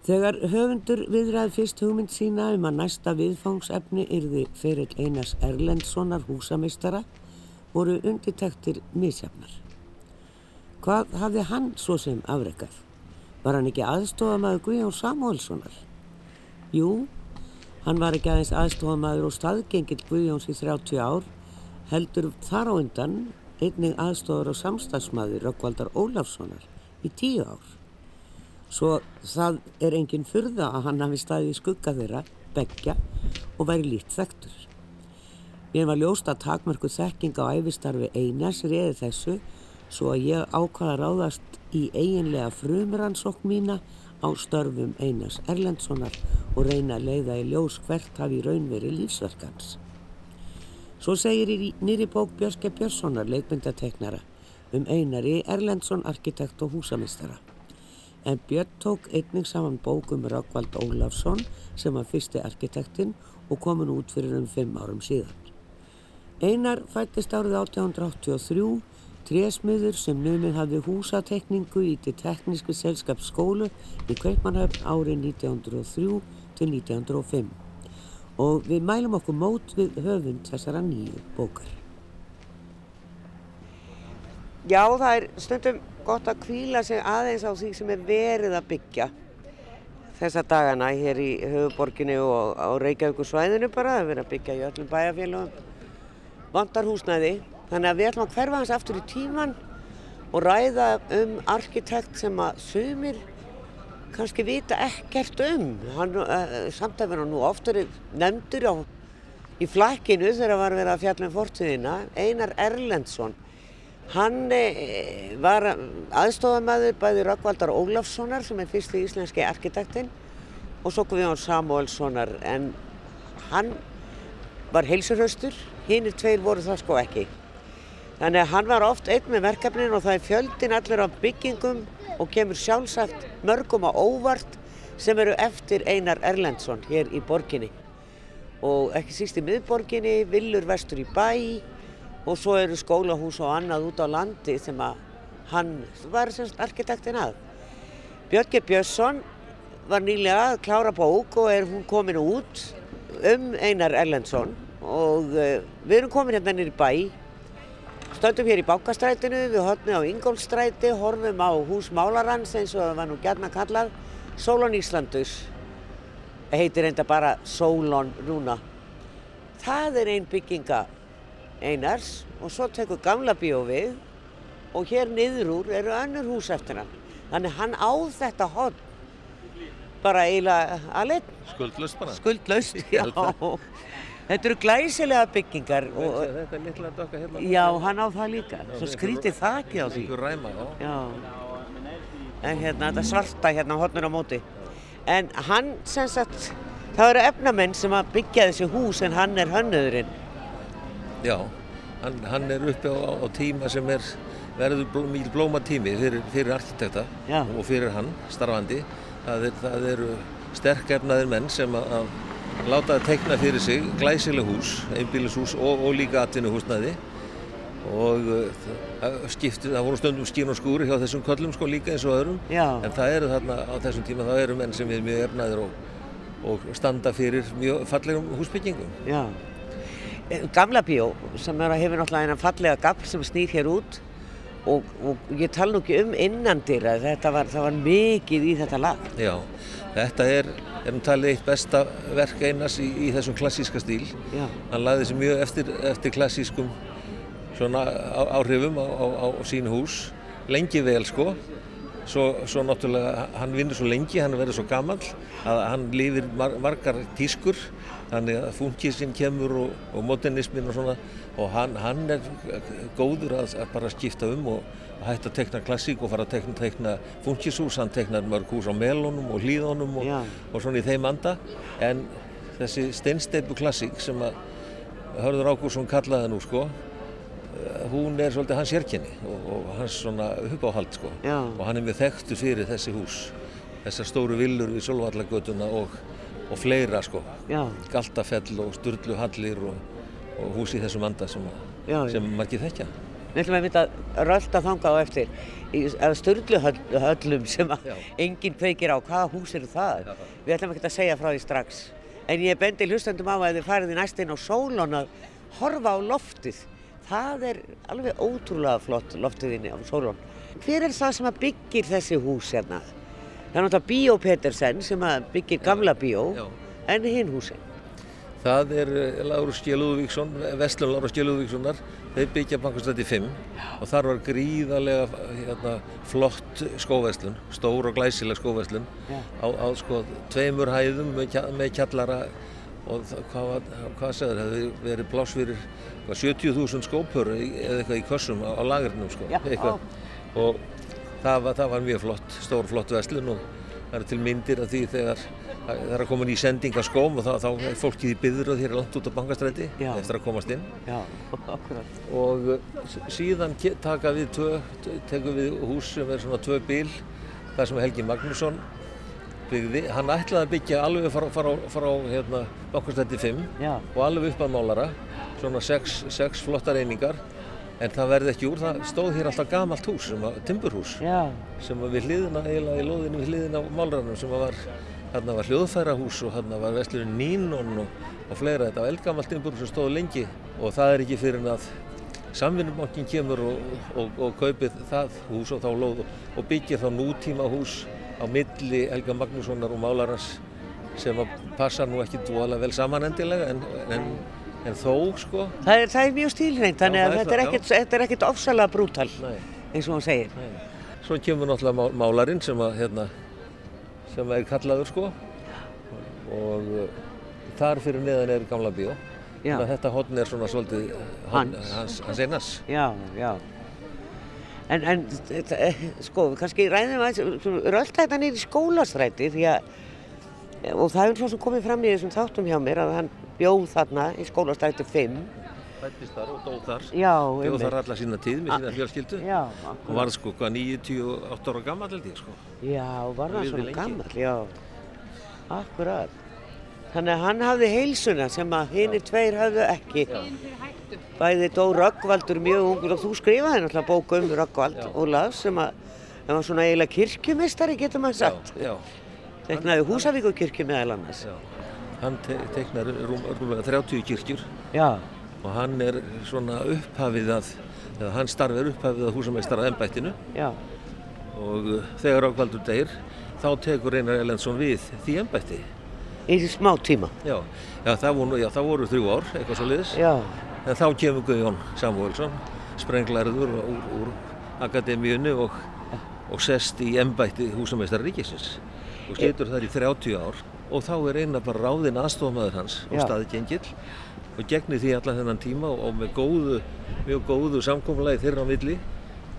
Þegar höfundur viðræði fyrst hugmynd sína um að næsta viðfangsefni yrði fyrir Einars Erlendssonar húsamistara voru undirtektir misjafnar. Hvað hafði hann svo sem afrekað? Var hann ekki aðstofamæður Guðjón Samuelssonar? Jú, hann var ekki aðeins aðstofamæður og staðgengill Guðjóns í 30 ár, heldur þar á undan einnig aðstofar og samstagsmæður Rökkvaldar Ólafssonar í 10 ár. Svo það er enginn fyrða að hann hafi staðið í skugga þeirra, begja og væri lít þektur. Mér var ljóst að takmörku þekking á æfistarfi Einars reði þessu svo að ég ákvaða ráðast í eiginlega frumrannsókn mína á störfum Einars Erlendssonar og reyna að leiða í ljós hvert hafi raunveri lífsverkans. Svo segir í nýri bók Björske Björnssonar leikmyndateknara um Einari Erlendsson arkitekt og húsamistara en Björn tók einnig saman bókum Rákvald Ólafsson sem var fyrsti arkitektinn og komin út fyrir um fimm árum síðan. Einar fættist árið 1883, trésmiður sem numið hafði húsatekningu í til teknísku selskapsskólu í Kveipmannhöfn árið 1903 til 1905 og við mælum okkur mót við höfund þessara nýju bókar. Já, það er stundum gott að kvíla sig aðeins á því sem er verið að byggja þessa dagana hér í höfuborginu og á Reykjavík svæðinu bara, það er verið að byggja í öllum bæjarfélagum vandarhúsnæði þannig að við ætlum að hverfa hans aftur í tíman og ræða um arkitekt sem að sumir kannski vita ekkert um. Hann, uh, samt að vera nú oftur nefndur á í flakkinu þegar var verið að fjalla um fortíðina Einar Erlendsson Hann eh, var aðstofamæður bæði Rökkvaldar Ólafssonar sem er fyrsti íslenski arkitektinn og svo Guðjón Samuelssonar en hann var heilsurhaustur, hinn er tveir voru það sko ekki. Þannig að hann var oft einn með verkefnin og það er fjöldin allir af byggingum og kemur sjálfsagt mörgum á óvart sem eru eftir Einar Erlendsson hér í borginni. Og ekki síst í miðborginni, villur vestur í bæ og svo eru skólahús og annað út á landi sem að hann var semst arkitektinn að. Björge Björnsson var nýlega að klára bók og er hún komin út um Einar Erlendsson. Og uh, við erum komin hérna nýri bæ. Stöndum hér í Bákastrætinu við höfnum á Ingólfstræti horfum á hús Málarans eins og það var nú gætna kallað Solon Íslandus heitir enda bara Solon núna. Það er einn bygginga Einars og svo tekur gamla bíó við og hér niður úr eru önnur hús eftir hann. Þannig hann á þetta hodn bara eiginlega alveg. Skuldlaust bara? Skuldlaust, já. Þetta eru glæsilega byggingar. Og, þetta er litla dokka hérna? Já, hann á það líka. Svo skrítið þakki á því. Ykkur ræma, já. Já. En hérna, þetta svarta hérna hodnur á móti. En hann, sem sagt, það eru efnamenn sem að byggja þessi hús en hann er hönnuðurinn. Já, hann, hann er uppi á, á tíma sem er verður bló, mjög blóma tími fyrir, fyrir arkitekta Já. og fyrir hann starfandi. Það, er, það eru sterkefnaðir menn sem að, að láta það tekna fyrir sig glæsileg hús, einbílishús og, og líka atvinnuhúsnaði og uh, það skipti, það voru stundum skín og skúri hjá þessum köllum sko líka eins og öðrum Já. en það eru þarna á þessum tíma það eru menn sem er mjög efnaðir og, og standa fyrir mjög fallegum húsbyggingum. Já. Gamla bíó sem hefur náttúrulega eina fallega gafl sem snýr hér út og, og ég tala nú ekki um innandir að þetta var, var mikið í þetta lag. Já, þetta er, erum talið eitt besta verk einas í, í þessum klassíska stíl. Já. Hann laði þessi mjög eftir, eftir klassískum svona áhrifum á, á, á sínu hús, lengi vel sko. Svo, svo náttúrulega, hann vinnur svo lengi, hann verður svo gammal að hann lifir mar margar tískur þannig að funkísinn kemur og, og modernismin og svona. Og hann, hann er góður að, að bara skipta um og hætta að tekna klassík og fara að tekna, tekna funkíshús, hann teknar mörg hús á melónum og hlýðónum og, og svona í þeim anda. En þessi steinsteipu klassík sem að Hörður Ágúrsson kallaði nú sko hún er svolítið hans sérkenni og, og hans svona uppáhald sko. Já. og hann er mjög þekktu fyrir þessi hús þessar stóru villur við Solvallagötuna og, og fleira sko Já. Galtafell og Sturluhallir og, og hús í þessum anda sem, Já, sem margir þekkja Við ætlum að mynda að rölda þanga á eftir í störluhöllum sem enginn kveikir á. Hvaða hús eru það? Við ætlum ekki að segja frá því strax. En ég bendi hlustandum á að þið farið í næstinn á sólun að horfa á loftið. Það er alveg ótrúlega flott loftiðinni á sólun. Hver er það sem byggir þessi hús hérna? Það er náttúrulega Bíó Petersen sem byggir gamla bíó, Já. en hinn húsin. Það er eh, Lárus Gjelúðvíksson, Vestlun Lárus Gjelúðvíkssonar, þeir byggja bankastræti 5 og þar var gríðarlega hérna, flott skóveslun, stór og glæsileg skóveslun á, á sko tveimur hæðum með, með kjallara og það, hvað, hvað segður, hefði verið pláss fyrir hvað, 70.000 skópur eða eitthvað í kössum á, á lagrinum sko, Já. og það var, það var mjög flott, stór flott veslun og það eru til myndir af því þegar það er að koma ný sending á skóm og þá, þá er fólkið í byður og þér er langt út á bankastræti Já. eftir að komast inn Já, og s- síðan taka við tvö, t- tekum við hús sem er svona tvö bíl þar sem Helgi Magnússon byggði, hann ætlaði að byggja alveg frá, frá, frá hérna, bankastræti 5 Já. og alveg upp að málara svona sex, sex flottar einingar en það verði ekki úr, það stóð hér alltaf gamalt hús, sem að, timburhús Já, sem var við hliðina, eiginlega í lóðinu við hliðina á málaranum sem var hérna var hljóðfærahús og hérna var vestlurinn Nínon og, og fleira, þetta var eldgamalt timburhús sem stóð lengi og það er ekki fyrir en að samvinnubankin kemur og, og, og kaupið það hús og þá og, og byggir þá nútíma hús á milli Helga Magnússonar og málarans sem að passa nú ekki dvoðalega vel saman endilega en, en, en þó sko það er, það er mjög stílhreint, þannig að er þetta er ekkert, þetta er ekkert ofsalega brútal, Nei. eins og hann segir. Nei. Svo kemur náttúrulega má- málarinn sem að hérna, sem er kallaður sko og uh, þar fyrir neðan er gamla bíó. Þannig að þetta hotn er svona svolítið hotn, Hans. hans, hans einas. Já, já. En, en eh, sko, kannski ræðum að rölda þetta niður í skólastræti því að, og það er svo sem komið fram í þessum þáttum hjá mér að hann bjóð þarna í skólastræti 5. Fættist þar og dóð þar. Já, Bjóð einmitt. þar alla sína tíð með sína fjölskyldu. Já, Og akkurat. varð sko hvað 98 ára gammal held ég sko. Já, var það svona gammal, já. Akkurat. Þannig að hann hafði heilsuna sem að hinir tveir hafðu ekki. Bæði dó Röggvaldur mjög ungur og þú skrifaði náttúrulega bóku um Röggvald Já. Ólafs sem að hann var svona eiginlega kirkjumistari getur maður sagt. Já, Teknaði Húsavíku kirkju meðal annars. Hann te teiknar rúm, rúmlega 30 kirkjur. Já, og hann er svona upphafið að, eða hann starfið upphafið að húsameistara embættinu. Já, og uh, þegar Rákvaldur deyr þá tekur Einar Erlendsson við því embætti. í smá tíma. Já, já, það voru, já, það voru þrjú ár, eitthvað svo liðis. Já, En þá kemur Guðjón Samuelsson, sprenglarður úr, úr akademíunni og, og sest í embætti húsameistara ríkisins. Og situr þar í 30 ár og þá er Einar bara ráðinn aðstofmaður hans og staðgengill og gegnir því allan þennan tíma og, og með góðu, mjög góðu samkomulagi þeirra á milli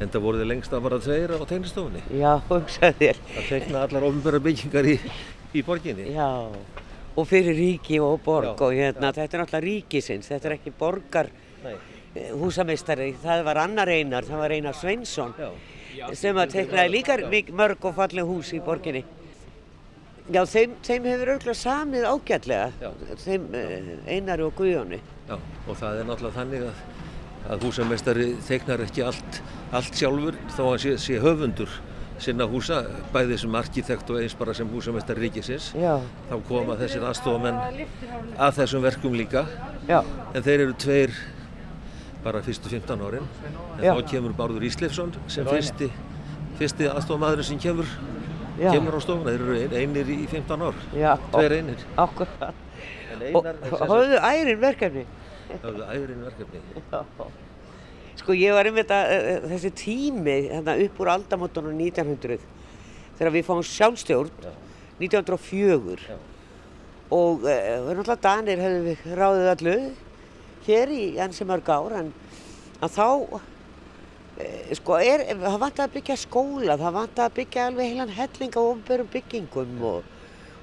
en það voru þið lengst að bara tveir á tegnistofunni. já, hugsaði þér. að tekna allar ofnbæra byggingar í, í borginni. Já, og fyrir ríki og borg Já, og hérna, þetta er náttúrulega ríkisins, þetta er ekki borgar Nei. eh, húsameistari, það var annar einar, það var einar Sveinsson Já. sem að teknaði líka mörg og falleg hús í borginni. Já, þeim, þeim hefur auðvitað samið ágætlega, Já. þeim eh, einari og Guðjóni. Já, og það er náttúrulega þannig að, að húsameistari teiknar ekki allt, allt sjálfur þó hann sé, sé höfundur sinna húsa, bæði sem arkitekt og eins bara sem húsameistari ríkisins. Já, Þá koma þessir aðstofamenn að þessum verkum líka, já, en þeir eru tveir bara fyrstu 15 árin. En Já. þá kemur Bárður Ísleifsson sem fyrsti, fyrsti aðstofamaðurinn sem kemur, já, kemur á stofuna. Þeir eru ein, einir í 15 ár, já, tveir einir. akkurat. Og sem höfðu ærin verkefni. höfðu ærin verkefni. Sko ég var einmitt að eh, þessi tími hérna, upp úr aldamótunum 1900 þegar við fáum sjálfstjórn Já. 1904 Já. og e, náttúrulega Danir hefðu við ráðið allu hér í ansi mörg ár en þá sko er, það vant að byggja skóla, það vant að byggja alveg heilan helling á ofnbörum byggingum og,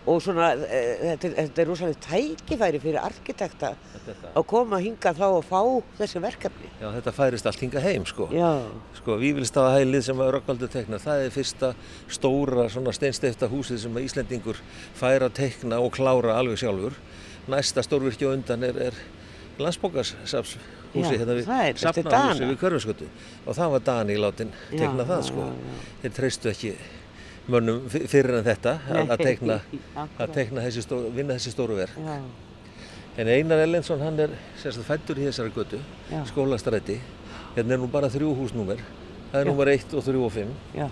og svona e, þetta, er- þetta er rosalega tækifæri fyrir arkitekta Þetta, að koma hinga þá og fá þessi verkefni. já, þetta færist allt hinga heim sko. Já, Sko, Vífilstafahælið sem að Rökkvaldur tekna, það er fyrsta stóra svona steinsteifta húsið sem að Íslendingur fær að tekna og klára alveg sjálfur. Næsta stórvirkja undan er, er, landsbókarsafshúsi Já, hérna við er safnahúsi við Körfuskötu og það var Dani látin tekna Já, það já, sko. Já. þeir treystu ekki mönnum fyrir en þetta að, akkurat. að tekna þessi stóru, vinna þessi stóru verk. Já, en Einar Ellensson hann er sérst, fættur í þessari götu Já. skólastræti hérna er nú bara þrjú húsnúmer. Það er Já. númer 1 og 3 og 5 já,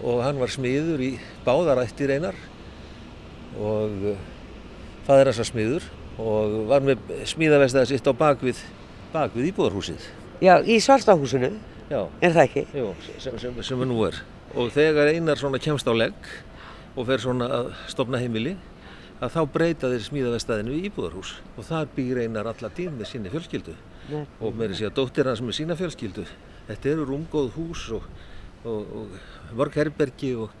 og hann var smiður í báðarættir einar. Og það er þess að smiður og var með smíðavestaði sitt á bakvið, bakvið íbúðarhúsið. já, í svartahúsinu, Já, er það ekki? jú, sem, sem, sem nú er. Og þegar einar kemst á legg og fer svona að stopna heimili, að þá breyta þeir smíðavestaðinu í íbúðarhús og þar býr einar alla tíð með sinni fjölskyldu Nei. og meiri sé að dóttir hans með sína fjölskyldu. Þetta eru rúmgóð hús og, og, og mörg herbergi og,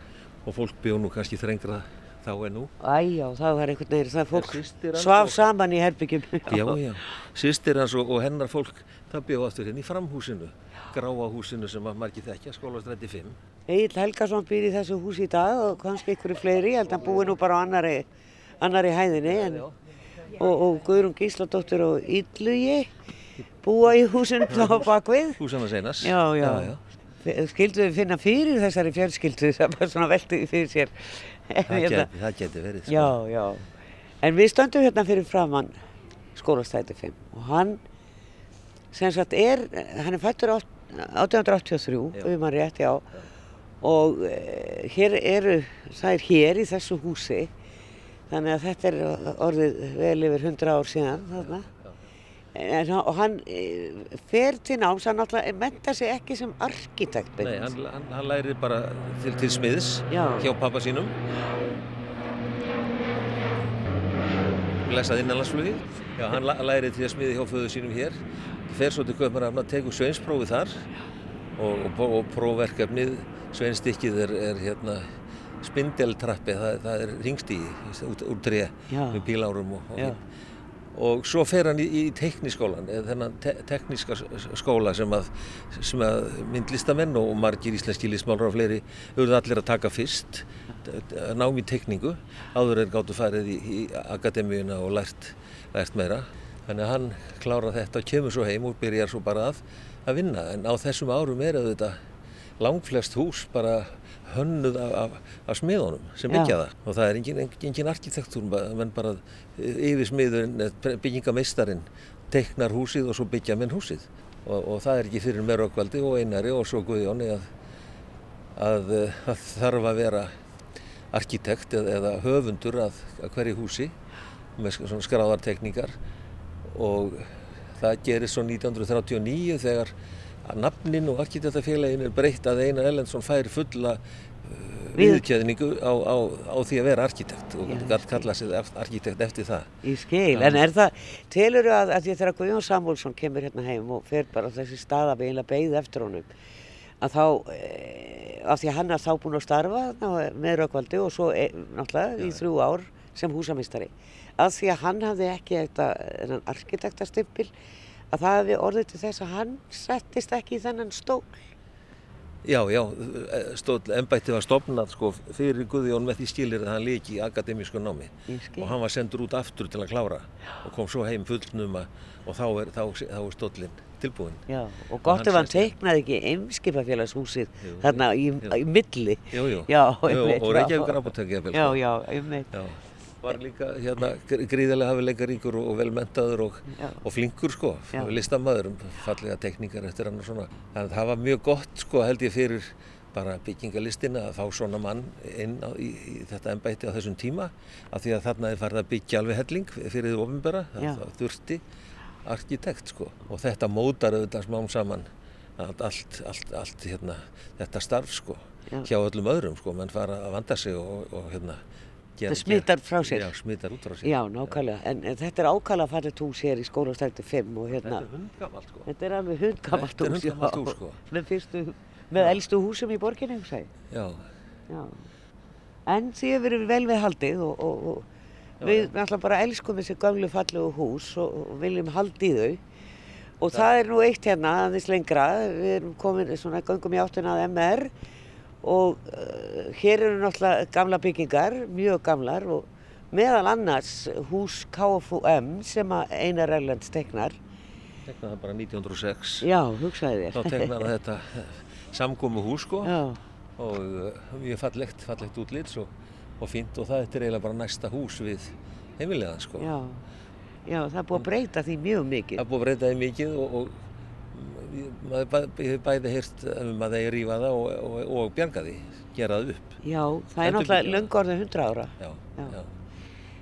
og fólk bjóð nú kannski þrengra þá en nú. Æjá, það var einhvern veginn, það fólk systir hans svaf og- saman í herbyggjum. Já, já. Sýstir hans og, og hennar fólk, það bjóð aftur hérna í framhúsinu, gráa húsinu sem að margir þekkja, skólastrætti 5. Egil Helgason býr í þessu húsi í dag og kannski einhverju fleiri, ég held að hann búi nú bara á annari, annari hæðinni en, og, og Guðrún Gísladóttir og Yllugi búa í húsinu þá bakvið. Húsana seinas. Já, já. Skildu við finna fyrir þessari fjölskyldu, það var svona veltið fyrir sér. Það hérna- geti, það geti verið. sko. Já, já. En við stöndum hérna fyrir framann skólastæti 5 og hann sem sagt er, hann er fættur átt- 1883, Já. ef maður rétt, já. Og e, hér eru, það er hér í þessu húsi, þannig að þetta er orðið vel yfir 100 ár síðan þarna. En, og hann e, fer til náms, hann náttúrulega menta sig ekki sem arkitekt. Nei, hann, hann, hann læri bara til, til smiðs Já. hjá pappa sínum. Lesað innanlandsflugi. Já, hann læri til smiði hjá föðu sínum hér. Fer svo til Kaupmannafna, tekur sveinsprófið þar og, og, og prófverkefnið, sveinstykkið er, er hérna spindeltrappi, það, það er ringstígi út, úr tré Já. með bílárum og, og og svo fer hann í, í tekniskólan, eða þennan te tekníska s- skóla sem að, sem að myndlistamenn og margir íslenski listmálur og fleiri auðvitað allir að taka fyrst, að nám í tekningu, áður er gáttu farið í, í akademíuna og lært, lært meira. Þannig að hann klárar þetta og kemur svo heim og byrjar svo bara að, að vinna. En á þessum árum er auðvitað langflest hús bara hönnuð af, af, af smiðunum sem byggja Já. það. Og það er engin, engin arkitektúr, menn bara yfir smiðurinn, byggingameistarinn teiknar húsið og svo byggja menn húsið. Og, og það er ekki fyrir Merokvaldi og Einari og svo Guðjóni að, að eh, það þarf að vera arkitekt eða, eða höfundur að, að hverju húsi með skráðartekningar og það gerist svo 1939 þegar að nafnin og arkitektafélagin er breytt að Einar Ellensson fær fulla uh, Við- viðkjöðningu á, á, á því að vera arkitekt og Já, gætt kalla sig arkitekt eftir það. Í skil, Já. en er það, telur þú að, að því þegar Guðjón Samúlsson kemur hérna heim og fer bara á þessi stað að eiginlega beigð eftir honum, að þá, e, af því að hann er þá búinn að starfa með Rökkvaldi og svo e, náttúrulega í þrjú ár sem húsamistari, að því að hann hafði ekki þetta, þennan arkitektastimpil, að það hefði orðið til þess að hann settist ekki í þennan stól. Já, já, stóð, embætti var stopnað sko, fyrir Guðjón með því skilir að hann líki í akademísku námi og hann var sendur út aftur til að klára og kom svo heim fullnuma og þá er, er stóllinn tilbúin. Já, og gott ef hann teiknaði ekki einskipafélagshúsið þarna í, í milli. Jú, jú, Já, jú og. Reykjavík apotek jafnvel, Já, sko. já, einmitt. Já, var líka hérna gr- gríðarlega hafileikaríkur og, og velmentaður og, og flinkur sko, listamæður um fallega tekníkar eftir hann og svona. Þannig að það var mjög gott sko held ég fyrir bara byggingalistina að fá svona mann inn á, í, í þetta embætti á þessum tíma af því að þarna er farið að byggja alveg helling fyrir því ofinbera, Já. það, þurfti arkitekt sko og þetta mótar auðvitað smám saman allt, allt, allt, allt hérna, þetta starf sko Já. hjá öllum öðrum sko, menn fara að vanda sig og, og hérna Það smitar frá sér. Já, smitar út frá sér. Já, nákvæmlega. En, en þetta er ákvæmlega fallet hús hér í skólastrækti 5 og hérna, Þetta er hundgamalt sko. þetta er alveg hundgamalt Þetta er hús. hundgamalt já. hús, sko. Með fyrstu, með elstu húsum í borginni, hugsa ég. Já, Já. En því hefur verið vel við haldið og, og, og Já, við já. náttúrulega bara elskum þessi gömlu fallegu hús og, og viljum haldi í þau. Og það er nú eitt hérna aðeins lengra, við erum komin svona göngum í áttuna að MR og uh, hér eru náttúrulega gamla byggingar, mjög gamlar og meðal annars hús KFUM sem Einar Erlend steknar. Teknaði það bara 1906. Já, hugsaði þér. Þá hann þetta samgómu hús sko Já, og uh, mjög fallegt, fallegt útlits og, og fínt og það er eiginlega bara næsta hús við heimilegan sko. já, já, það er búið að breyta því mjög mikið. Það er búið að breyta því mikið og, og maður bæ, ég hef bæði heyrt um að þeir rífa það og, og, og bjarga því, gera það upp. Já, það er náttúrulega löngu orðið 100 ára Já, Já. já.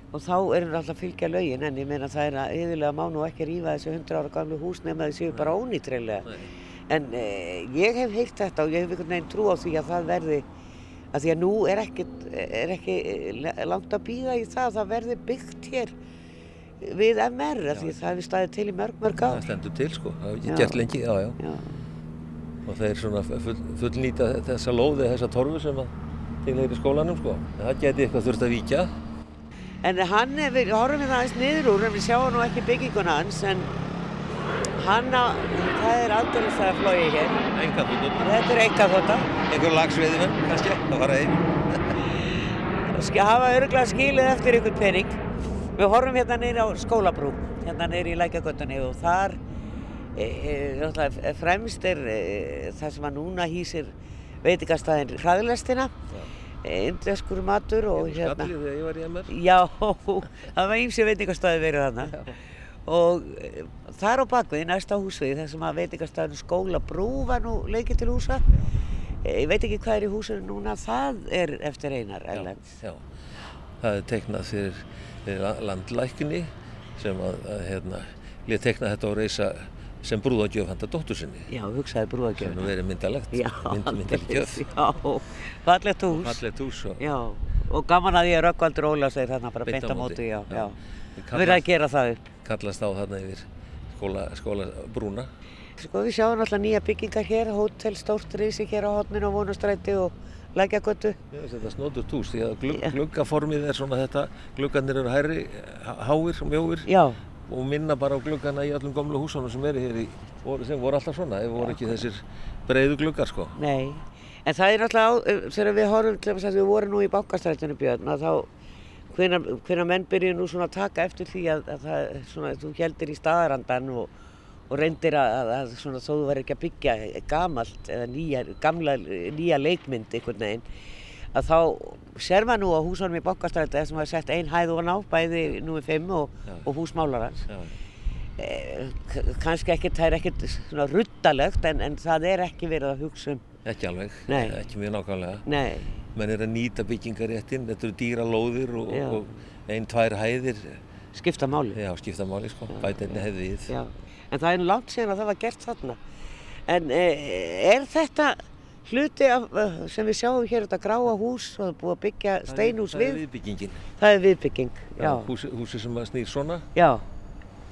og þá er náttúrulega að fylgja lögin en ég meina það er að yfirlega má nú ekki rífa þessu 100 ára gamlu hús nema þau séu bara ónýtreilega. Nei. En eh, ég hef heyrt þetta og ég hef einhvern veginn trú á því að það verði að því að nú er ekki, er ekki eh, langt að býða í það að það verði byggt hér við MR af því að það hefur staðið til í mörg mörg Það ár. stendur til sko, það hefur Já. ekki gert lengi, já, já. Já, Og þeir svona full, fullnýta þessa lóði, þessa torfu sem að tilheyri skólanum sko. Það geti eitthvað þurft að víkja. En hann, er- við horfum við aðeins niður úr en við sjáum nú ekki bygginguna hans en hann á, það er aldrei það að flói hér. Enga þúttur. Þetta er enga þótta. Einhver lagsveiðimenn kannski, það fara heim. Sk- hafa örgulega skilið eftir ykkur pening. Við horfum hérna neyri á skólabrú, hérna neyri í lækjagötunni og þar e, e, náttúrulega fremst er e, það sem að núna hýsir veitingastæðin hraðlestina, indeskur matur og Ég var hérna. skallið þegar ég var í MR. Já, það var ímsi veitingastæði verið þarna. Og e, þar á bakvið, næsta húsvið, þar sem að veitingastæðin skólabrú var nú leikið til húsa. E, ég veit ekki hvað er í húsinu núna, það er eftir einar erlend. Já, það er teiknað fyrir, fyrir la- landlækni sem að, að hérna, lið teikna þetta og reysa sem brúðagjöf handa dóttur sinni. Já, hugsaði sem brúðagjöf. nú verið myndalegt, Já, mynd, myndaleg gjöf. Já, fallegt hús. Fallegt hús og Já, og gaman að ég Rökkvaldur Ólafs er þarna bara Beint beint á á móti, móti, já, já. já. Við Verið að gera það upp. kallast á þarna yfir skóla, skóla brúna. Sko við sjáum alltaf nýja byggingar hér, hótel stórt risi hér á hotninu á vonastræti og lækjagötu. Já, þetta snóturt hús því að glugg, Já. gluggaformið er svona þetta, gluggarnir eru hærri, há- háir mjóir Já, og minna bara á gluggana í öllum gamlu húsunum sem eru hér í, sem voru alltaf svona, ef voru ekki þessir breiðu gluggar sko. nei. En það er eh, þegar við horfum til þess að við vorum nú í bankastrætinu Björn, að þá hvenær menn byrjuðu nú svona að taka eftir því að, að það, svona, þú heldir í staðarandan og, og reyndir að, að, að svona, þó þú verður ekki að byggja gamalt eða nýja, gamla, nýja leikmynd einhvern veginn, að þá ser maður nú á húsunum í bankastræti sem var sett ein hæð ofan á, bæði númer 5 og, og hús málarans. Já, Eh, kannski ekkert, það er ekkert svona ruttalegt en, en það er ekki verið að hugsa um, ekki alveg, Nei. ekki mjög nákvæmlega. menn er að nýta byggingaréttin, þetta eru dýra lóðir og, og ein, tvær hæðir, skipta máli. já, skipta máli sko, bæta einni hefði við. Já, en það er langt síðan að það var gert þarna. En e, er þetta hluti af, eh, sem við sjáum hér, þetta gráa hús og það er búið að byggja steinhús Það er við? viðbyggingin, Það er viðbygging, já. húsi, húsi sem snýr svona,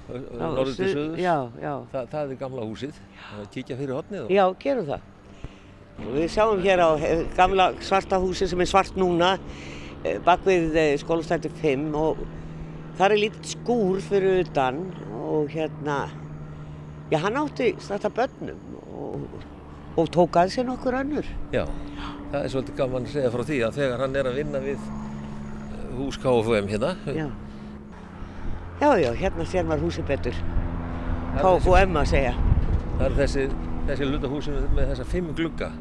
norður til já, Þa, það er gamla húsið, það er kíkja fyrir hotnið og já, gerum það. Og við sjáum hér á eh, gamla svarta húsi sem er svart núna, eh, bak við skólastætti 5 og það er lítið skúr fyrir utan og hérna, já, hann átti þetta börnum og, og tók að sér nokkur önnur. já, það er svolítið gaman að segja frá því að þegar hann er að vinna við eh, hús KFUM hérna, Já. Já, já, hérna sér maður húsi betur. KFUM að segja. það er þessi, þessi luta húsi með, þessa fimm glugga,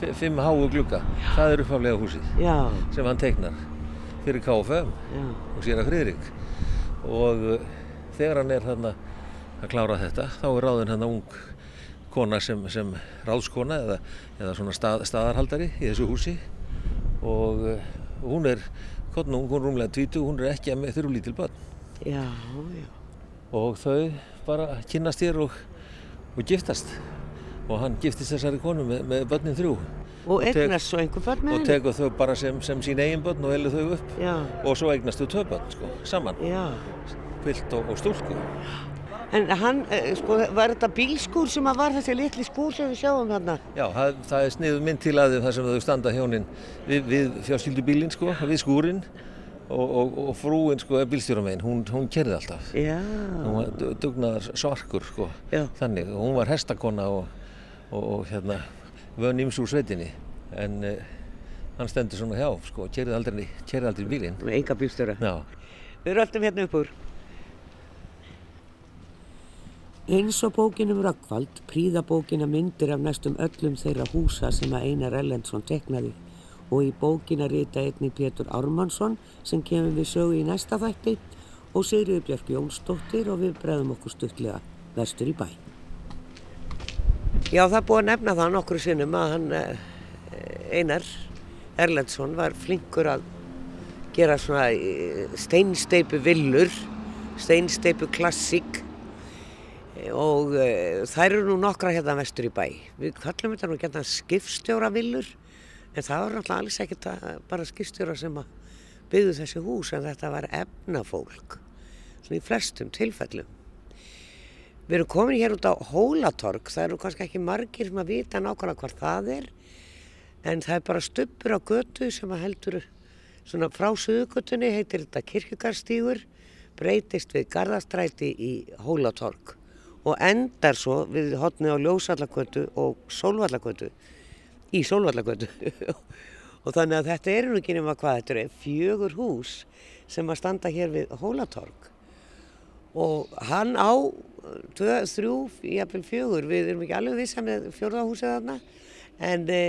fi- fimm háu glugga, það er upphaflega húsið Já, sem hann teiknar fyrir KFUM. já, og sér að Friðrik. Og uh, þegar hann er þarna að klára þetta þá er ráðin hann ung kona sem, sem ráðskona eða, eða svona stað, staðarhaldari í þessu húsi. Og uh, hún er hún er rúmlega 20, hún er ekki með þurru lítil börn. Já, já. og þau bara kynnast hér og, og giftast. Og hann giftist þessari konu með, með börnin þrjú Og eignast svo einhver börn með og henni. tekur þau bara sem, sem sín eigin börn og helur þau upp. Já, og svo eignast þau tvö börn sko, saman, kvilt og, og stúlku. En hann, eh, sko, var þetta bílskúr sem að var þessi litli skúr sem við sjáum þarna? Já, það, það er sniðu mynd til að þar sem þau standa hjónin við, við fjárskildubílinn sko, við skúrin og, og, og frúin sko er bílstjóramegin, hún, hún kerði alltaf. Já, Hún var du- dugnaðar svarkur sko, Já. þannig og hún var hestakona og, og, og hérna vön íms úr sveitinni en uh, hann stendur svona hjá, sko, kerið aldrei, aldrei bílinn. Enga bílstjóra. Já. Við röltum hérna upp úr. Eins og bókinum Rökkvald príða bókina myndir af næstum öllum þeirra húsa sem að Einar Ellendsson teknaði og í bókina rita einni Pétur Ármannsson sem kemur við sögu í næsta þætti og Sigriður Björk Jónsdóttir og við bregðum okkur stuttlega vestur í bæ. Já, það búið að nefna það nokkru sinnum að hann eh, Einar Erlendsson var flinkur að gera svona eh, steinsteipu villur, steinsteipu klassík og uh, þær eru nú nokkra hérna vestur í bæ. Við kallum þetta nú hérna skipstjóra villur en það var náttúrulega alls ekkert bara skipstjóra sem byggðu þessi hús en þetta var efnafólk, svona í flestum tilfellum. Við erum komin hér út á Hólatorg, það eru kannski ekki margir sem að vita nákvæmlega hvað það er en það er bara stuppur á götu sem að heldur svona frá suðugutunni heitir þetta kirkjugarstígur breytist við Garðastræti í Hólatorg og endar svo við hotni á Ljósallagötu og Sólvallagötu í Sólvallagötu. Og þannig að þetta er nú ekki nema hvað þetta er fjögur hús sem að standa hér við Hólatorg og hann á tvö, þrjú, jafnvel fjögur við erum ekki alveg vissa með fjörðahúsið þarna en e,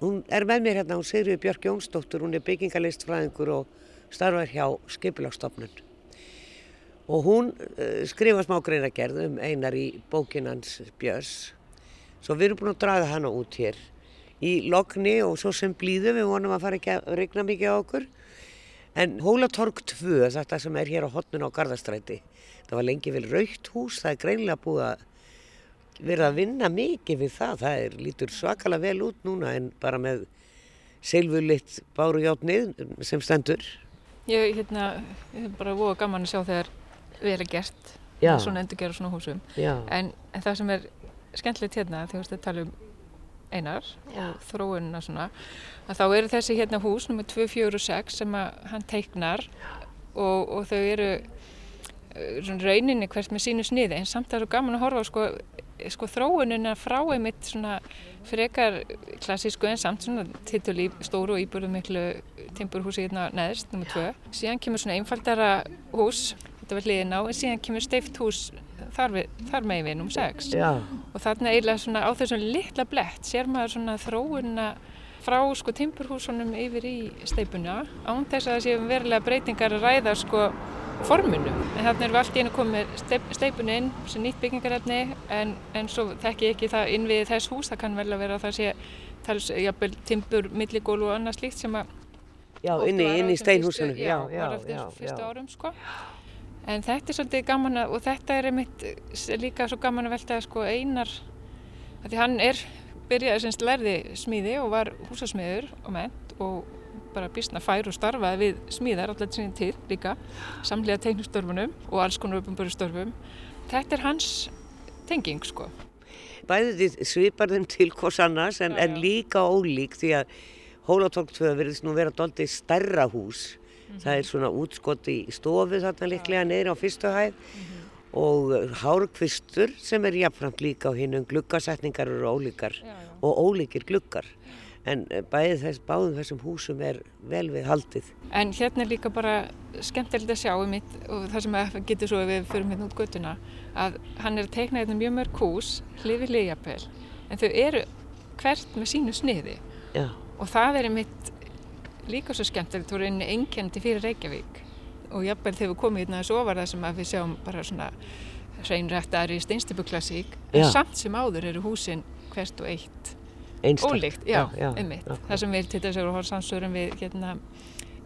hún er með mér hérna, hún Sigriður Björk Jónsdóttur hún er byggingalistfræðingur og starfar hjá Skipilagstofnun og hún uh, skrifa smá greinagerð um einar í bókinans Björns. Svo við erum búin að draga hana út hér í lokni og svo sem blíðu við vonum að fara ekki að regna mikið á okkur en Hólatorg 2 þetta sem er hér á hotnun á Garðastræti það var lengi vel raukt hús það er greinlega búið að vera að vinna mikið við það. Það er lítur svakalega vel út núna en bara með selvulitt báru játnið sem stendur. Ég, hérna, ég er bara voða gaman að sjá þegar vel er gert Já. svona endur gera svona húsum. En, en það sem er skemmtilegt hérna þegar þú veist að tala um einar Já. og þróunina svona að þá eru þessi hérna hús nummer 2, 4 og 6 sem að hann teiknar og, og þau eru svona rauninni hvert með sínu sniði en samt er það gaman að horfa á sko, sko þróunina frá einmitt svona frekar klassísku en samt svona tittul í stóru og íbúru miklu timburhúsi hérna neðst, nummer 2 síðan kemur svona einfaldara hús þetta var hliðin á, en síðan kemur steift hús þar, við, þar megin við, nummer 6 Já. og þarna eiginlega svona á þessum litla blett sér maður svona þróuna frá sko timburhúsunum yfir í steipuna án þess að það séum verulega breytingar að ræða sko forminu. En þarna erum við allt í einu komið steip, steipunu inn sem nýtt byggingarefni en, en svo þekki ég ekki það inn við þess hús það kann vel að vera að það sé tals, jafnvel timbur, milligól og annað slíkt sem að Já, inni, inni í fyrstu, já, eftir já, fyrstu já. En þetta er svolítið gaman að og þetta er einmitt líka svo gaman að velta sko einar að því hann er byrjaði semst lærði smíði og var húsasmiður og ment og bara býstna fær og starfaði við smíðar allar sinni tíð líka samlega teiknustörfunum og alls konar uppumböru störfum þetta er hans tenging sko Bæði þið svipar þeim til hvers annars en, Já, en já. líka ólík því að Hólatorg 2 verðist nú vera doldið stærra hús. Mhm. Það er svona útskott í stofu þarna líklega niður á fyrstu hæð Mhm. og hárkvistur sem er jafnframt líka á hinnum gluggasetningar eru ólíkar Já, já. og ólíkir gluggar. En eh, þess, báðum þessum húsum er vel við haldið. En hérna er líka bara skemmtilegt að sjá um mitt og það sem getur svo við förum hérna út göttuna að hann er að teikna hérna mjög mörg hús hlifi hliðjapel en þau eru hvert með sínu sniði Já, og það er mitt líka svo skemmtilegt og reyni einkendi fyrir Reykjavík og jafnvel þegar við komum hérna þessu ofar það sem að við sjáum bara svona hreinrættari steinstipuklassík en samt sem áður eru húsin hvert og eitt einstakt. Ólíkt, já, já. Það sem við til þess að horfa samsögurum við hérna,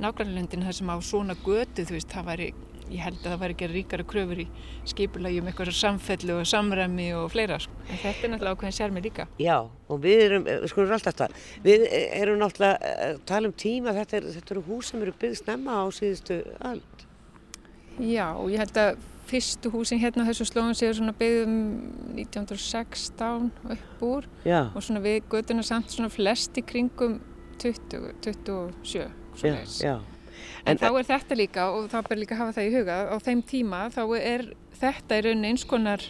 nágrannlöndin það sem á svona götu, þú veist, það væri, ég held að það væri ekki ríkara kröfur í skipulagi um eitthvað samfellu og samræmi og fleira. Sko. En þetta er náttúrulega ákveðin sérmi líka. Já, og við erum, eh, sko, við erum alltaf það. Við eh, erum náttúrulega að tala um tíma, þetta, er, þetta eru hús sem eru byggð snemma á síðustu öld. Já, og ég held að fyrstu húsin hérna á þessu slóðum séu svona byggðum 1916 upp úr Já, og svona við götuna samt svona flest í kringum 20, 27. já, svoleiðis. Já. En, þá er þetta líka, og það ber líka að hafa það í huga, á þeim tíma þá er þetta í rauninni eins konar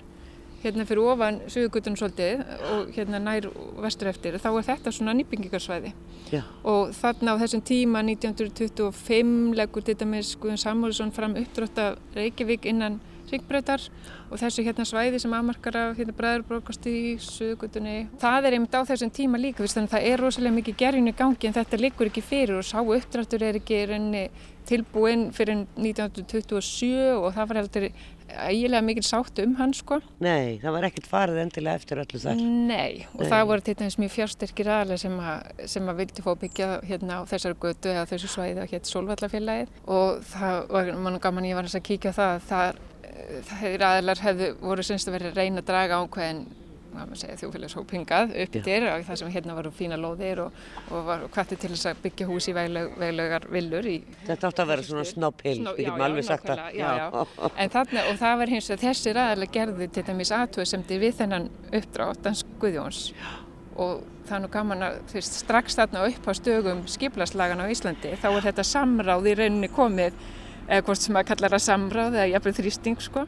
hérna fyrir ofan Suðugutunum svolítið og hérna nær vestur eftir þá er þetta svona nýbyggingarsvæði Já. og þarna á þessum tíma 1925 leggur til dæmis Guðun Samúlsson fram uppdrátt af Reykjavík innan ringbreytar og þessu hérna svæði sem aðmarkar af hérna bræðurbrókast í Suðugutunni. Það er einmitt á þessum tíma líka, þannig að það er rosalega mikið gerjun í gangi en þetta liggur ekki fyrir og sá uppdráttur er ekki reyni tilbúinn fyrir 1927 og það var heldur ægilega mikil sátt um hann sko. Nei, það var ekkert farið endilega eftir öllu þar. Nei, og Nei. það voru til dæmis mjög fjársterkir aðlega sem, sem að vildi fá byggja hérna á þessari götu eða þessu svæði að hétt Solvallafélagið og það var mann gaman ég var að kíkja á það þar þeir aðlar hefðu voru semst að vera að reyna að draga ákveðin þjófélagshópingað upp til og það sem hérna varu fína lóðir og, og var hvætti til þess að byggja hús í vegleg, veglegar villur í, Þetta átt að vera svona snopphill, við getum alveg sagt það. já, já. Þarna, og það var hins vegar þessir aðalega gerði til dæmis aðtöð sem þið við þennan uppdrátt Dans Guðjóns. Og það er nú gaman að fyrst, strax þarna upp á stögum skiplaslagan á Íslandi þá er þetta samráð í rauninni komið eða hvort sem að kalla það samráð eða jafnveg þrýsting sko.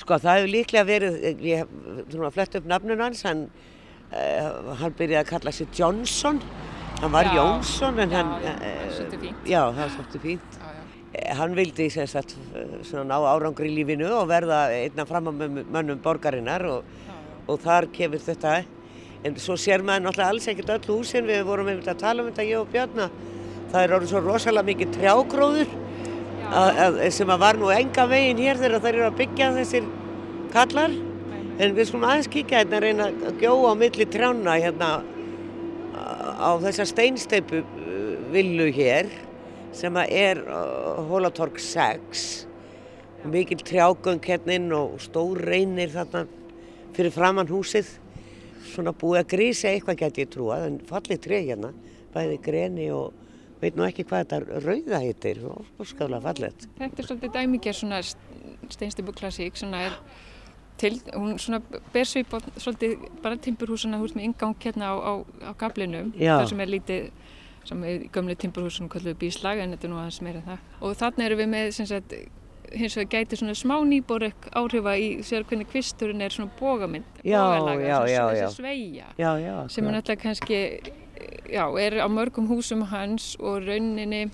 Sko það hefur líklega verið, ég hef flett upp nafnun hans, hann, uh, hann byrjaði að kalla sig Johnson, hann var já, Jónsson en já, hann, já, það svolítið fínt. Já, það er svolítið fínt. Hann vildi sagt, ná árangri í lífinu og verða einna fram á mönnum borgarinnar og, og þar kemur þetta. En svo sér maður náttúrulega alls ekkert öll húsin, við vorum einmitt að tala um þetta ég og Björna. Það er orðið svo rosalega mikið trjágróður sem að var nú enga veginn hér þegar það eru að byggja þessir kallar. En við skulum aðeins kíkja hérna að reyna að gjóða á milli trjána hérna á þessa steinsteipu uh, villu hér sem að er uh, Hólatorg 6 mikil trjágöng hérna inn og stór reynir þarna fyrir framann húsið. Svona búið að grísa eitthvað geti ég trúa en fallið trey hérna bæði greni og veit nú ekki hvað þetta rauða heitir og skaflega fallet. Þetta er svolítið dæmikið svona steinstibu klassík, svona er til, hún svona ber svip á svolítið bara timburhúsuna hús með ingang hérna á, á, á gablinum, það sem er lítið sem er gömlu timburhúsunum kalluðu bíslag en þetta er nú aðeins meira það. Og þannig erum við með sagt hins vegar gæti svona smá nýborek áhrifa í sér hvernig kvisturinn er svona bógamind, bógalaga, þessi sveia sem er náttúrulega kannski já, er á mörgum húsum hans og rauninni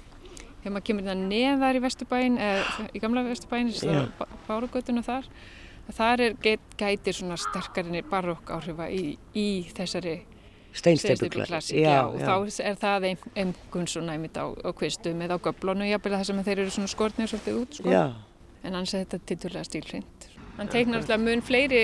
þegar maður kemur það neðar í Vesturbæin eða í gamla Vesturbæin bárugötuna þar þar er gætir svona sterkarinni barokk áhrifa í, í þessari steinsteipuklassík og þá er það einhvern svona einmitt á, á kvistum eða á göblonu jafnvel það sem þeir eru svona skortnið svolítið út sko. en hans er þetta titturlega stílhrind Hann teiknar alltaf mun fleiri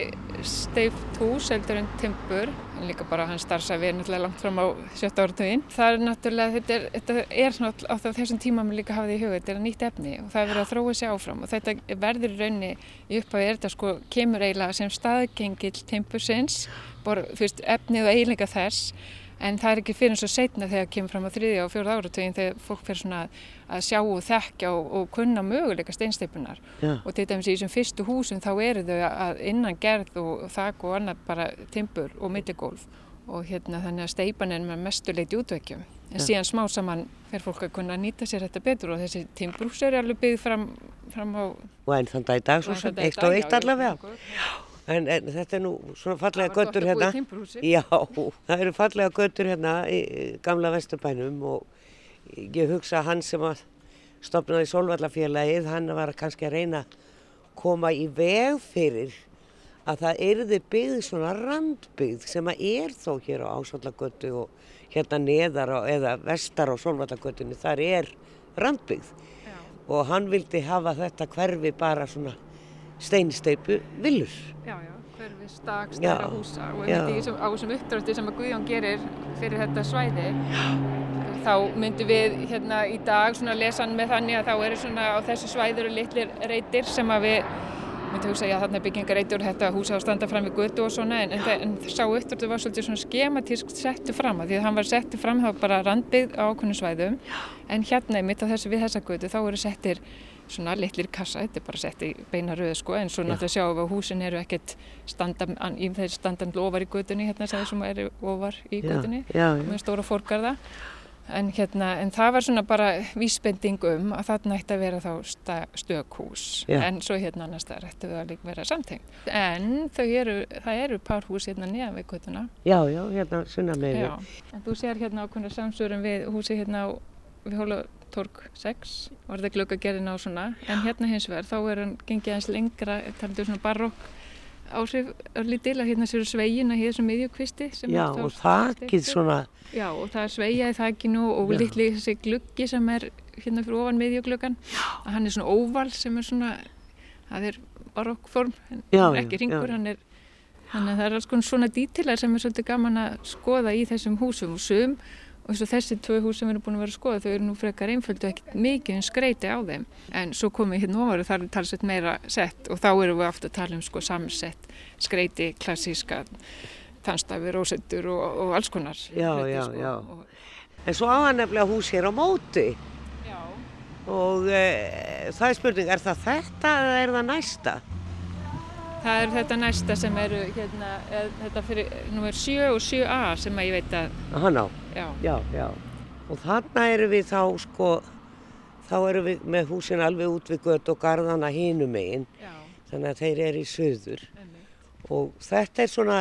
steift hús heldur en timpur, en líka bara hann starfsæfi er náttúrulega langt fram á sjötta áratuginn. Það er náttúrulega, þetta er, þetta er svona á þessum tíma maður líka hafið í huga, þetta er nýtt efni og það er verið að þróa sér áfram og þetta verður raunni í upphafi er þetta sko kemur eiginlega sem staðgengil timpursins, bara fyrst efnið og eiginlega þess en það er ekki fyrir eins og setna þegar kemur fram á þriðja og fjóruð áratögin þegar fólk fyrir svona að sjá og þekkja og, og kunna möguleika steinsteipunar ja. og til dæmis í þessum fyrstu húsum þá eru þau að innan gerð og þak og annað bara timpur og milligólf. Og hérna þannig að steipan er með mestuleiti útvekkjum en ja. síðan smá saman fer fólk að kunna nýta sér þetta betur og þessi timbrús er alveg byggð fram, fram á og enn þann dag í dag svo sem eitt og eitt allavega. Já En, en þetta er nú svona fallega göttur hérna. Já, það eru fallega göttur hérna í gamla vesturbænum og ég hugsa að hann sem að stopnaði Solvallafélagið, hann var kannski að reyna að koma í veg fyrir að það erði byggð svona randbyggð sem að er þó hér á Ásvallagötu og hérna neðar á, eða vestar á Solvallagötunni, þar er randbyggð Já. og hann vildi hafa þetta hverfi bara svona steinsteipu villur. Já, já, hverfi stak, stæra húsa og einmitt á þessum uppdröfti sem að Guðjón gerir fyrir þetta svæði þá myndum við hérna í dag svona lesa hann með þannig að þá eru svona á þessu svæður og litlir reytir sem að við myndum hugsa já þarna byggingar reytir og þetta húsa á standa fram við götu og svona en, en, en sá uppdröfti var svolítið svona skematísk settu fram að því að hann var settu fram þá bara randbyggð á okkurnu svæðum. En hérna einmitt á þessu við þessa götu þá eru settir svona litlir kassa, þetta er bara sett í beina röðu sko en svo náttúrulega sjáum við að húsin eru ekkert standan, í þeir standan ofar í gödunni hérna sem eru ofar í gödunni með stóra fórgarða En, hérna, en það var svona bara vísbending um að þarna ætti að vera þá stökhús Já. en svo hérna annars það ætti það líka vera samtengt. En þau eru, það eru párhús hérna nýjan við kvötuna. Já, já, hérna sunna með Já. En þú sér hérna ákveðna samsvörum við húsi hérna á, við Hólatorg 6 og það glöggagerðin á svona en hérna hins vegar þá er hann gengið aðeins lengra, talandu svona barokk áhrif örlítil að hérna séu svegin að hér sem miðjukvisti sem Já, er og steyptur. svona, Já, og það er sveigja í þakkinu og Já. litli þessi gluggi sem er hérna fyrir ofan miðjugluggan að hann er svona óval sem er svona það er barokkform en Já, er já, ekki ringur, já. hann er þannig að það er alls konar svona dítilar sem er svolítið gaman að skoða í þessum húsum og sum og þessi tvö hús sem við erum búin að vera að skoða þau eru nú frekar einföldu ekkert mikið en skreiti á þeim en svo komum við hérna ofar og það er talsett meira sett og þá erum við aftur að tala um sko samsett skreiti, klassíska tannstafi, rósettur og, og alls konar Já, hluti, já, sko. já. Og, en svo á hann nefnilega hús hér á móti já. og e, það er spurning, er það þetta eða er það næsta? Það er þetta næsta sem eru hérna, þetta fyrir nummer 7 og 7a sem að ég veit að, Hann á, já, já, já. Og þarna erum við þá sko, þá erum við með húsin alveg út við gött og garðana hinum megin, já, þannig að þeir eru í söður. emmi. Og þetta er svona,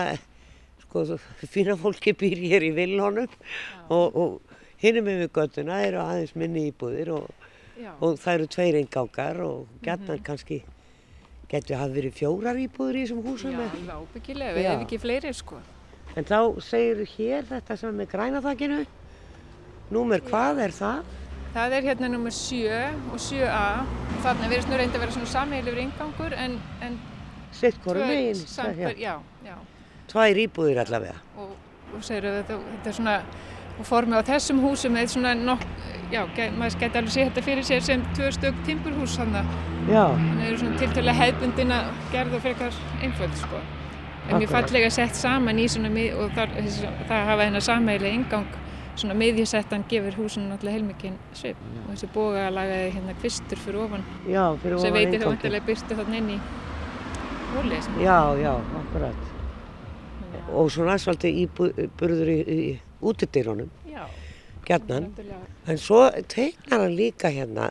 sko, fína fólki býr hér í villónum og, og megin við göttuna eru aðeins minni íbúðir og, og það eru tveir engangar og gætnar kannski getur hafa verið fjórar íbúður í þessum húsum. já, alveg ábyggilega, við hefum ekki fleiri sko. En þá segir hér þetta sem er með grænaþakinu. Númer hvað er það? Það er hérna nummer 7 og 7a og þarna verðist nú reyndi að vera svona samheilifur ingangur en, en Sitt já, já. Tvær íbúðir allavega. Og, og segir að þetta, þetta er svona, og formið á þessum húsum er svona nokk, já, maður geti alveg sé þetta fyrir sér sem tvö stök timburhús þannig að Þannig eru svona tiltölulega hefðbundin að gerða og frekar einföld sko. En mjög Akkurat. fallega sett saman í svona mið og þar, það hafa hennar sammeili ingang svona miðjusettan gefur húsinu náttúrulega heilmikinn svip og þessi bógalagaði hérna kvistur fyrir ofan já, fyrir sem veitir innganginn. vantilega byrtu þarna inn í hólið sem Já, já, akkurat. Og svona svolítið íbúður í, í útidyrunum, Já, gjarnan. náttúrulega. En svo teiknar hann líka hérna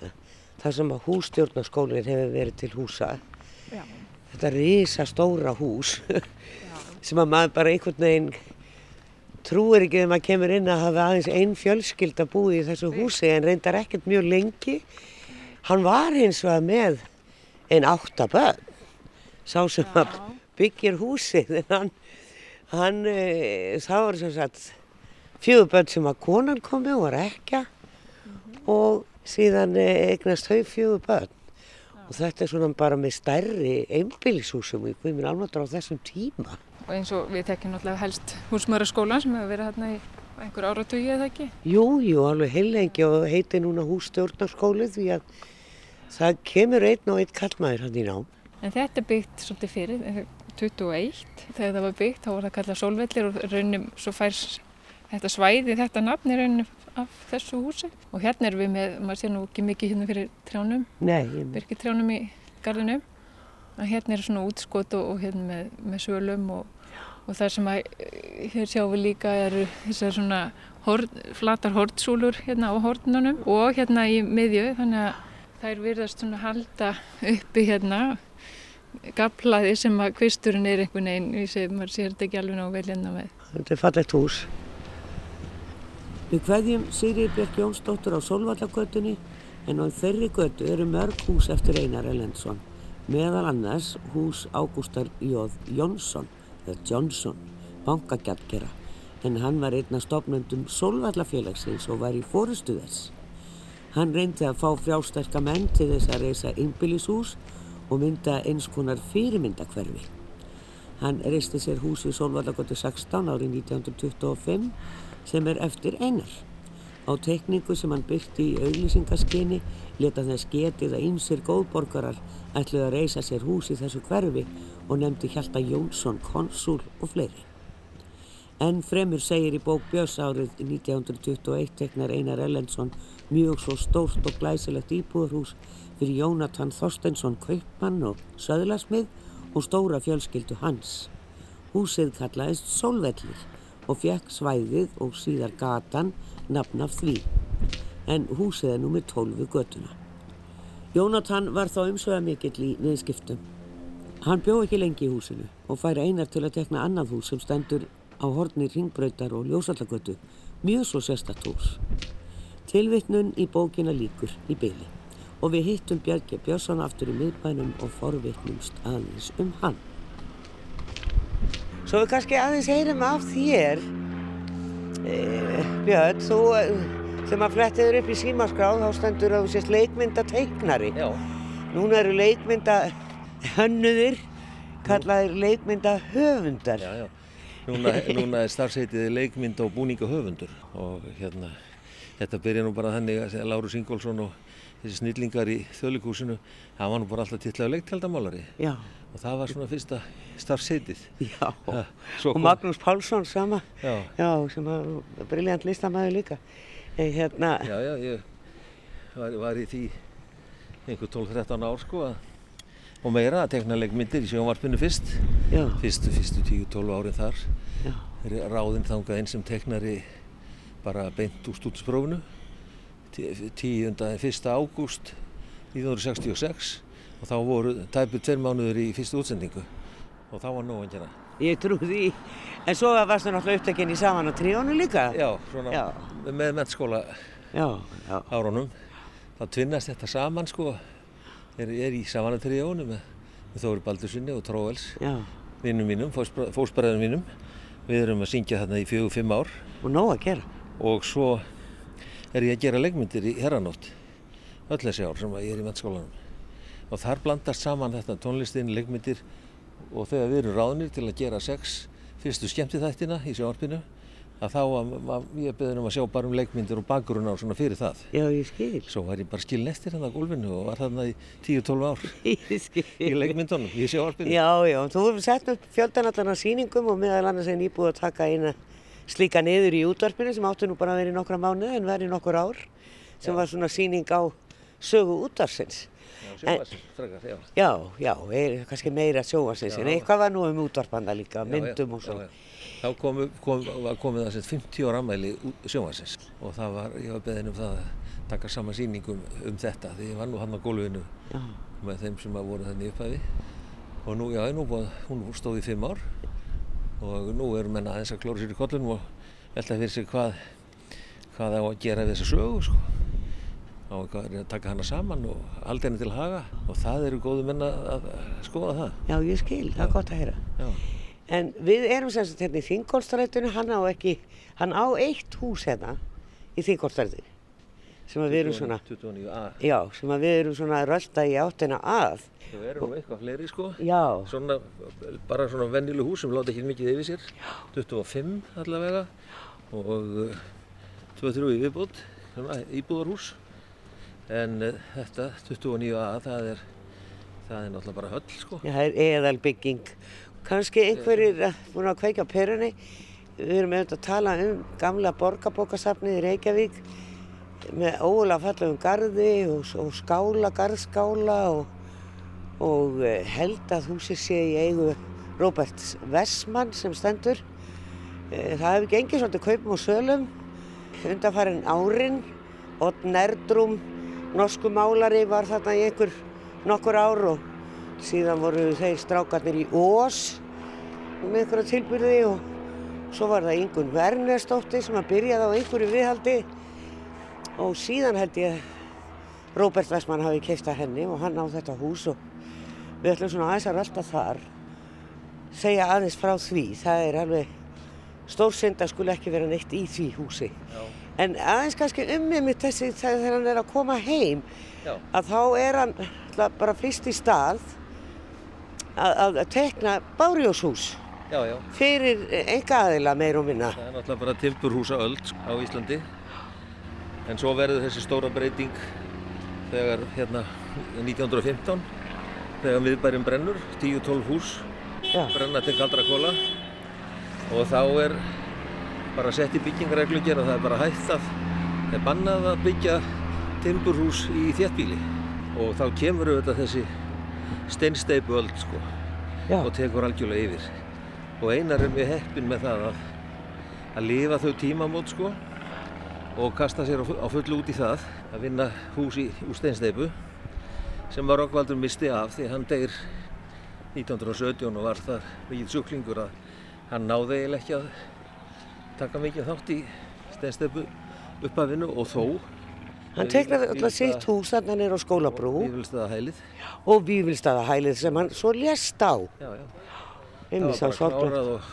það sem að hússtjórnarskólinn hefur verið til húsa. Já, Þetta risa stóra hús sem að maður bara einhvern veginn trúir ekki þegar maður kemur inn að hafa aðeins einn fjölskylda búið í þessu húsi en reyndar ekkert mjög lengi. Hann var hins vegar með einn áttaböð, sá sem að Já. byggir húsið en hann, hann e, það var sem sagt fjögur börn sem að konan kom með og var ekja og síðan e, eignast þau fjögur börn. Og þetta er svona bara með stærri einbýlishúsum í Guðminn Almatur á þessum tíma. og eins og við tekjum náttúrulega helst húsmöðraskólan sem hefur verið hérna í einhver áratugi eða ekki. Jú, jú, alveg heilengi og heiti núna hússtjórnarskóli því að það kemur einn og einn kallmaður hann í nám. En þetta er byggt svolítið fyrir, eh, 21, þegar það var byggt þá var það kallað sólvellir og raunum svo færs þetta svæði, þetta nafn er raunum af þessu húsi. Og hérna erum við með, maður sé nú ekki mikið hérna fyrir trjánum, byrkitrjánum í gardinum. Og hérna er svona útskot og, og hérna með, með sölum og, og það sem að eh, hér sjáum við líka eru þessar svona horn, flatar hortsúlur hérna á hornunum og hérna í miðju þannig að þær virðast svona halda uppi hérna gaplaði sem að kvisturinn er einhvern veginn, ég segi, maður sér þetta ekki alveg ná vel hérna með. þetta er fallegt hús. Við kveðjum Sigriði Björk Jónsdóttur á Solvallagötunni en á þeirri götu eru mörg hús eftir Einar Ellendsson. Meðal annars hús Ágústar Jóð Jónsson, eða Johnson, bankagjaldgera, en hann var einn af stofnöndum Solvallafélagsins og var í fórustu þess. Hann reyndi að fá frjásterka menn til þess að reysa innbýlishús og mynda eins konar fyrirmyndakverfi. Hann reisti sér hús við Solvallagötu 16 árið 1925 sem er eftir einar. Á teikningu sem hann byrti í auglýsingaskyni leta þess getið að ýmsir góðborgarar ætluði að reisa sér hús í þessu hverfi og nefndi Hjalta Jónsson, konsúl og fleiri. En fremur segir í bók Björns árið 1921 teknar Einar Ellendsson mjög svo stórt og glæsilegt íbúðarhús fyrir Jónatan Þorsteinsson kaupmann og söðlasmið og stóra fjölskyldu hans. Húsið kallaðist Sólvellir og fekk svæðið og síðar gatan nafn af því. En húsið er nú með tólfu götuna. Jónatan var þá umsöða mikill í viðskiptum. Hann bjó ekki lengi í húsinu og færi einar til að tekna annað hús sem stendur á horni ringbröytar og ljósallagötu. Mjög svo sérstatt hús. Tilvittnun í bókina líkur í byli og við hittum Bjarki Björnsson aftur í miðbænum og forvittnumst aðeins um hann. Svo við kannski aðeins heyrum af þér, e, Björn, þú sem að flettiður upp í símaskráð þá stendur að þú sést leikmyndateiknari. Já. Núna eru leikmyndahönnuðir, kallaðir leikmyndahöfundar. Já, já. Núna, núna er starfseitið leikmynda og búninga höfundur og hérna, þetta byrja nú bara þannig að Lárus Ingólfsson og þessi snillingar í þjóðleikúsinu, það var nú bara alltaf tillaðu leiktjaldamálari Já, og það var svona fyrsta starfseitið. já. Ha, Og kom- Magnús Pálsson sama, Já, já, sem var briljant listamæður líka. En hérna, já, já, ég var, var í því einhver 12-13 ár sko og meira að tekna leikmyndir í sjónvarpinu fyrst, já, fyrstu, fyrstu 10-12 árin þar. er ráðinn þangað einn sem teknari bara beint úr stúdinsprófinu 10. 1. ágúst 1966 og þá voru tæpur tveir mánuður í fyrstu útsendingu og þá var nóg engina. ég trú því. En svo varstu náttúrulega upptekinn í saman á tríónu líka. Já, svona Já. með mennskóla Já, já, árunum þá tvinnast þetta saman sko er, er í samanatriðjónu með, með Þóri Baldurssoni og Tróvels já. vinnum mínum, fósbræðum mínum við erum að syngja þarna í fjögur, fimm ár Og nóg að gera. og svo er ég að gera leikmyndir í herranótt öll þessi ár sem ég er í mennskólanum og þar blandast saman þetta tónlistin, leikmyndir og þegar við erum ráðnir til að gera sex fyrstu skemmtithættina í sjónvarpinu að þá að, að ég beðin um að sjá bara um leikmyndir og bakgrunnar svona fyrir það Já, ég skil. svo var ég bara skilin eftir hann á gólfinu og var þarna í 10-12 ár Ég skil. í leikmyndunum, í sjónvarpinu Já, já, þú hefur sett upp fjöldan allan á sýningum og meðal annars er nýbúið að taka eina slíka niður í útvarpinu sem áttu nú bara að vera í nokkra mánuð en verið nokkur ár sem var svona sýning á sögu útvarsins. Já, frekar, já. Já, er, kannski meira sjóvarsins en eitthvað var nú um útvarpanda líka, myndum já, og svo. já, já. Þá komu, kom, komið það sem 50 ára ammæli sjónvarsins og það var, ég var beðin um það að taka saman sýningum um þetta því ég var nú hann á gólfinu Já, með þeim sem voru þannig upphæfi og nú, já, nú búið, hún stóð í fimm ár og nú eru menna aðeins að klóra sér í kollunum og velta fyrir sig hvað hvað á að gera við þessa sögu sko. Að taka hana saman og halda henni til haga og það eru góðu menna að skoða það já, ég skil, það er gott að heyra. já, En við erum sem sagt hérna í Þingolstrætinu, hann á ekki, hann á eitt hús hérna í Þingolstrætinu sem að við erum svona, 29a já, sem að við erum svona rölda í áttina að. Þau eru nú eitthvað fleiri sko. Já, Svona, bara svona vennilu hús sem láta ekki mikið yfir sér. 25 allavega og 2-3 í viðbútt, íbúðarhús. En uh, þetta 29a, það er, það er náttúrulega bara höll sko. Já, það er eðalbygging. Kanski einhverjir að- búin að kveika perunni. Við erum auðvitað að tala um gamla borgarbókasafnið í Reykjavík með ógulega fallegum garði og, og skála, garðskála og, og eh, held að húsið sé í eigu Róbert Vessmann sem stendur. Eh, Það hefur gengið svolítið kaupum og sölum undanfærin árin. Odd Nerdrum, norsku málari, var þarna í einhver nokkur ár og síðan voru þeir strákarnir í Ós með einhverja tilbyrði og svo var það Ingun Vernesdóttir sem að byrjaði á einhverju viðhaldi. Og síðan held ég Róbert Vestmann hafi keift að henni og hann á þetta hús og við ætlum svona aðeins að rölda þar. Segja aðeins frá því það er alveg stórsynd að skuli ekki vera neitt í því húsi. Já. En aðeins kannski um mig mitt þessi þegar hann er að koma heim Já. að þá er hann ætla, bara fyrst í stað að, að tekna bárjóshús Já, já. fyrir enga aðila meir og minna. Það er náttúrulega bara tilburhúsa öld á Íslandi. En svo verður þessi stóra breyting þegar hérna 1915 þegar miðbærin brennur, 10-12 hús Já, brenna til kaldra kóla og þá er bara sett í byggingareglugjör og það er bara hægt að það er bannað að byggja timburhús í þéttbíli og þá kemur auðvitað þessi steinsteipu öld sko já, og tekur algjörlega yfir. Og einar er mjög heppin með það að, að lifa þau tímamót sko og kasta sér á fullu út í það að vinna hús í, úr steinsteipu sem var Rokkvaldur misti af því hann deyr 1917 og var þar mikið sjúklingur að hann náði eiginlega ekki að taka mikið þátt í steinsteipu uppafinu og þó Hann teiknaði alltaf sitt hús þarna nýra á skólabrú Vífilstaðahælið og Vífilstaðahælið sem hann svo lést á. Já, já. Það var bara klárað og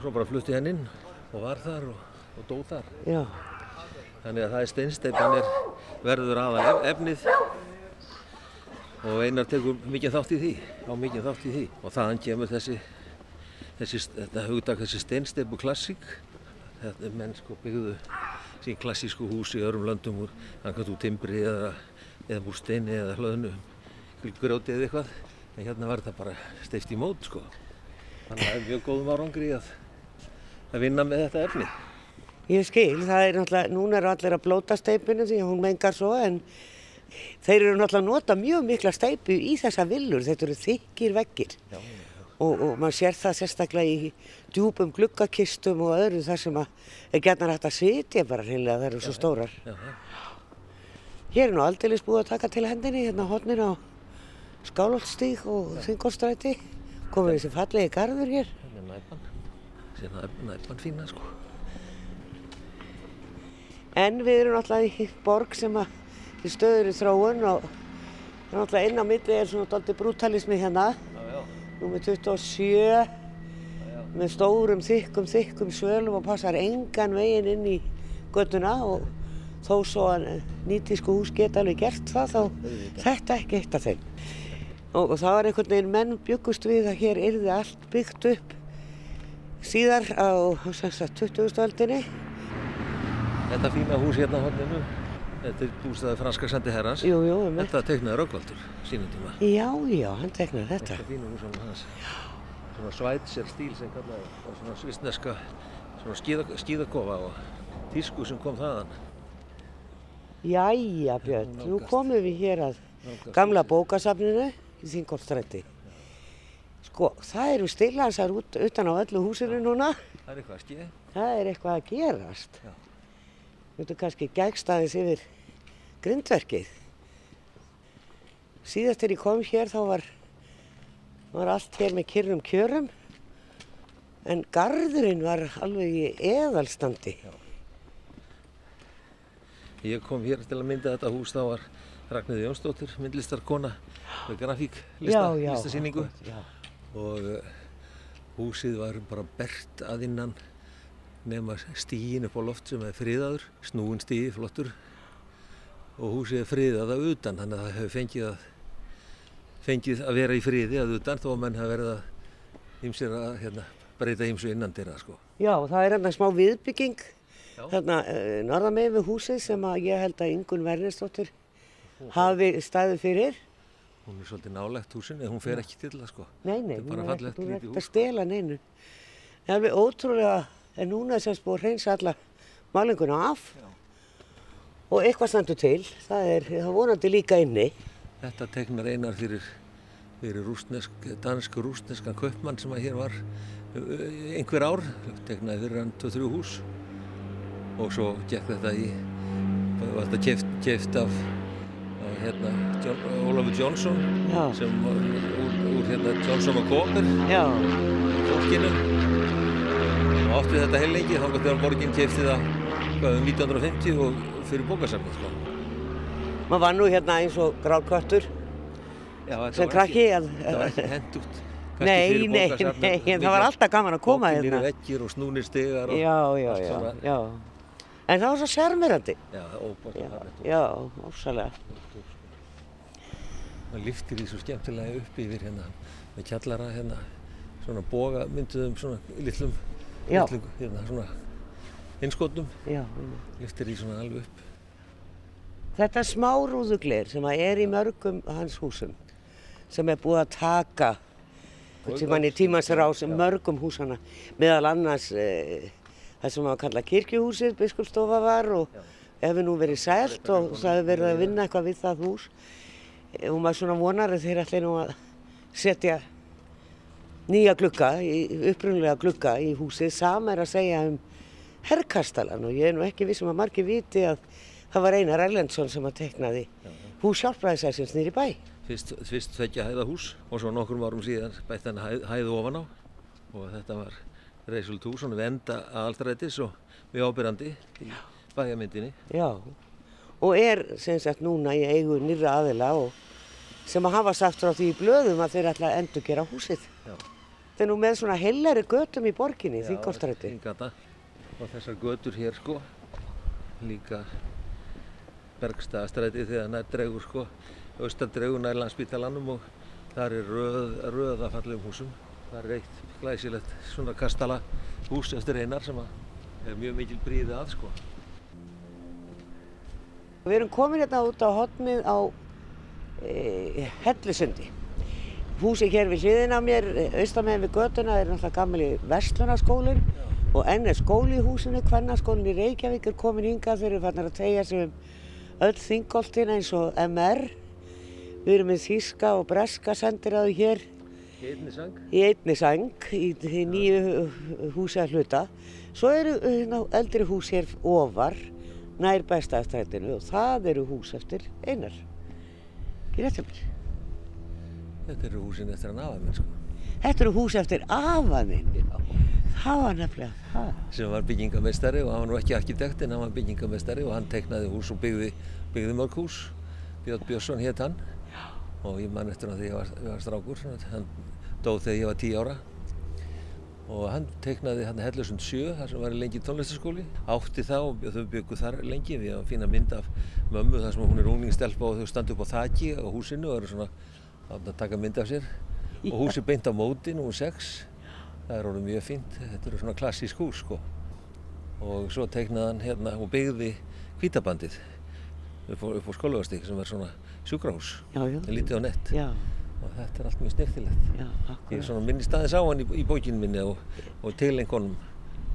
svo bara flutti hann inn og var þar og, og dó þar. Já, Þannig að það er steinsteipan er verður aðal ef, efnið og einar tekur mikið þátt í því, á mikið þátt í því og þaðan kemur þessi, þessi þetta hugdag þessi steinsteipu klassík. Þetta er menn sko byggðu sín klassísku hús í öðrum löndum úr angað úr timbri eða, eða úr steini eða hlöðnu, grjóti eða eitthvað. En hérna var þetta bara steift í mót sko. Þannig að það er mjög góðum árangri að, að vinna með þetta efni. ég skil. Það er náttúrulega, núna eru allir að blóta steipinu því að hún mengar svo en þeir eru náttúrulega að nota mjög mikla steipu í þessa villur. Þetta eru þykir veggir. Já, og, og maður sér það sérstaklega í djúpum gluggakistum og öðru þar sem að er gætnar hægt að sitja bara hreinlega það eru svo stórar. já, já. Hér er nú aldeilis búið að taka til hendinni hérna hodnin á Skálholtstík og Þingolstræti. Komur þessi fallegi garður hér. Hérna er næpan. Sér næpan, næpan fína sko. En við erum náttúrulega í borg sem að í stöður í þróun og náttúrulega inn á milli er svona doldi brútalismi hérna. Númer 27 með stórum, þykkum, þykkum svölum og passar engan veginn inn í göttuna og þó svo að nýtísku hús geta alveg gert það þá þetta ekki eitt af þeim. Og, og það var einhvern veginn menn byggust við að hér yrði allt byggt upp síðar á sem sagt, 20. öldinni. Þetta fína hús hérna á horninu, þetta er bústaði franska sendi herrans. Jú, jú, um Þetta teiknaði Röggvaldur sínum tíma. Já, já, hann teknar þetta. Þetta fína hús hann hans. Svona svætsér stíl sem kallaði og svona svistneska svona skíða, skíðakofa og tísku sem kom þaðan. Jæja, Björn, nú komum við hér að Nálgast gamla bókasafninu í Þingolstræti. Sko, það eru stillansar út, utan á öllu húsinu núna. Það er eitthvað að skýja. Það er eitthvað að gerast. Já. Þú veitum kannski gegstaðis yfir grindverkið. Síðast þegar ég kom hér þá var, var allt hér með kyrrum kjörum. En garðurinn var alveg í eðalstandi. Ég kom hér til að mynda þetta hús, þá var Ragnhildur Jónsdóttir, myndlistarkona með grafík lista, já, já. listasýningu. akkurat, Já. og uh, húsið var bara bert að innan nema stígin upp á loft sem er friðaður, snúin stígi flottur og húsið er friðað að utan þannig að það hefur fengið að fengið að vera í friði að utan þó að menn hafa verið að ýmsir að hérna, breyta ýmsu innan dyrra sko. Já, það er hérna smá viðbygging uh, norðan með við húsið sem að ég held að Ingun Vernesdóttir hafi staðið fyrir. Hún er svolítið nálægt húsin en hún fer ekki til það sko. Nei, nei, hún er lítið ekkert að stela neinu. Það er alveg ótrúlega, en núna er semst búið að hreinsa alla málinguna af. Og eitthvað standur til. Það er, það vonandi líka inni. Þetta teknar einar fyrir, fyrir rústnesk, dansk rústneskan kaupmann sem að hér var einhver ár, teknaði fyrir hann 2-3 hús. Og svo gekk þetta í, var þetta keft, keft af, hérna, John, Ólafur Jónsson Já. sem var úr, úr hérna Johnson og Já, fólkinu og átti þetta heil lengi þá þegar borginn kefti það hvað, um 1950 og fyrir bókasafnið sko. maður var nú hérna eins og þetta sem krakki. Það var ekki kannski Nei, nei, nei, en það var alltaf gaman að koma hérna. veggir og snúnir stigar og Já, já, já, já. En það var svo sérmyrandi. Já, óbært Já, ósalega. Það liftir því svo skemmtilega upp yfir hérna með kjallara hérna svona boga mynduðum svona litlum, Já. litlum hérna svona innskotum. Já, liftir því svona alveg upp. Þetta smárúðugleir sem að er í mörgum hans húsum sem er búið að taka hvern tímann í tímans rás mörgum húsana meðal annars e, það sem að kalla kirkjuhúsið, biskupstofa var og hefur nú verið sælt og það hefur verið að vinna eitthvað við það hús. Og maður svona vonar að þeir ætli nú að setja nýja glugga, í- upprunlega glugga í húsið, sama er að segja um herrkastalan og ég er nú ekki vissum að margir viti að það var Einar Erlendsson sem að teknaði hús hjálpræðisæsins nýri bæ. Fyrst, fyrst tveggja hæða hús og svo nokkrum árum síðan bætt hann hæð, hæðu ofan á og þetta var reysult hús, svona venda aðalstrætis og við ábyrrandi í bæjarmyndinni. Já, og er sem sagt núna í eigu nýra aðila og sem að hafa sagt frá því í blöðum að þeir ætla að endur gera húsið. Já. Þeir eru nú með svona hellari götum í borginni, þingolstræti. Þingata og þessar götur hér sko líka Bergstaðastræti þegar nær dregur sko austar dregur nær landsbítalanum og þar er röð, röð af fallegum húsum. Það er eitt glæsilegt svona kastala hús eftir einar sem er mjög mikil bríði að sko. Við erum komin hérna út á hotnið á e, Hellusundi. Húsið hér við hliðina á mér, austamegin við götuna, er náttúrulega gamli Vestlunarskólinn og enn er skóli í húsinu, Kvennaskólinn í Reykjavík er komin hingað, þeir eru fannar að tegja sig um öll þingoltina eins og MR. Við erum með þíska og breska sendiráðu hér Í einni sang. í einni sang í því nýju húsi að hluta. Svo eru uh, eldri hús hér ofar, nær bestaðastrætinu og það eru hús eftir einar. Ekki rétt hjá mér. Þetta eru húsin eftir hann afa minn sko. Þetta eru hús eftir afa minn. Það var nefnilega það. sem var byggingamestari og hann var nú ekki arkitekt en hann var byggingamestari og hann teiknaði hús og byggði, byggði mörg hús. Björn Björnsson hétt hann og ég man eftir hann þegar ég var, var strákur, hann dóð þegar ég var tíu ára og hann teiknaði hann Hellusund 7 þar sem var lengi tónlistaskóli átti það og þau bygguð þar lengi við að finna mynd af mömmu þar sem hún er unglingstelpa og þau standi upp á þaki á húsinu og eru svona að taka mynd af sér. Og húsi beint á móti nr. 6 það er orðið mjög fínt. Þetta eru svona klassísk hús sko. Og svo teiknaði hann hérna og byggði hvítabandið upp á, á skólagastík sem er svona sjúkrahús. Já. lítið á nett. Já, og þetta er allt mjög snirtilegt Ég er svona minni staðins á hann í, í bókinu minni og, og til einhvernum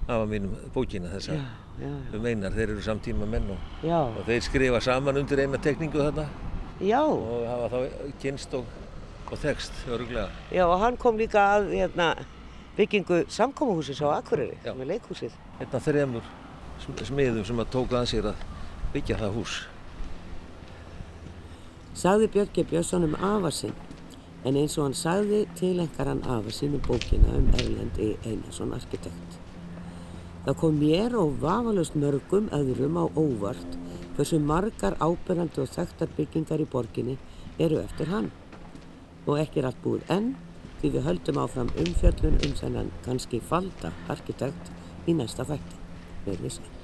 afa mínum bókina þessa. Já, já, já. um einar, þeir eru samtíma menn og, og þeir skrifa saman undir eina tekningu þarna. Já, og hafa þá kynst og, og þekst öruglega. já, og hann kom líka að hérna, byggingu samkómahúsins á Akureyri, Já. er leikhúsið. Hérna þremur sm- smiðum sem að tóka að sér að byggja það hús. Sagði Björki Björnsson um afa sinn, en eins og hann sagði tilengar hann afa sinn um bókina um Erlend E. Einarsson arkitekt. Það kom mér og vafalust mörgum öðrum á óvart hversu margar ábyrrandi og þekktar byggingar í borginni eru eftir hann. Og ekki er allt búið enn því við höldum áfram umfjöllun um þennan kannski falda arkitekt í næsta þætti. Verðið sæl.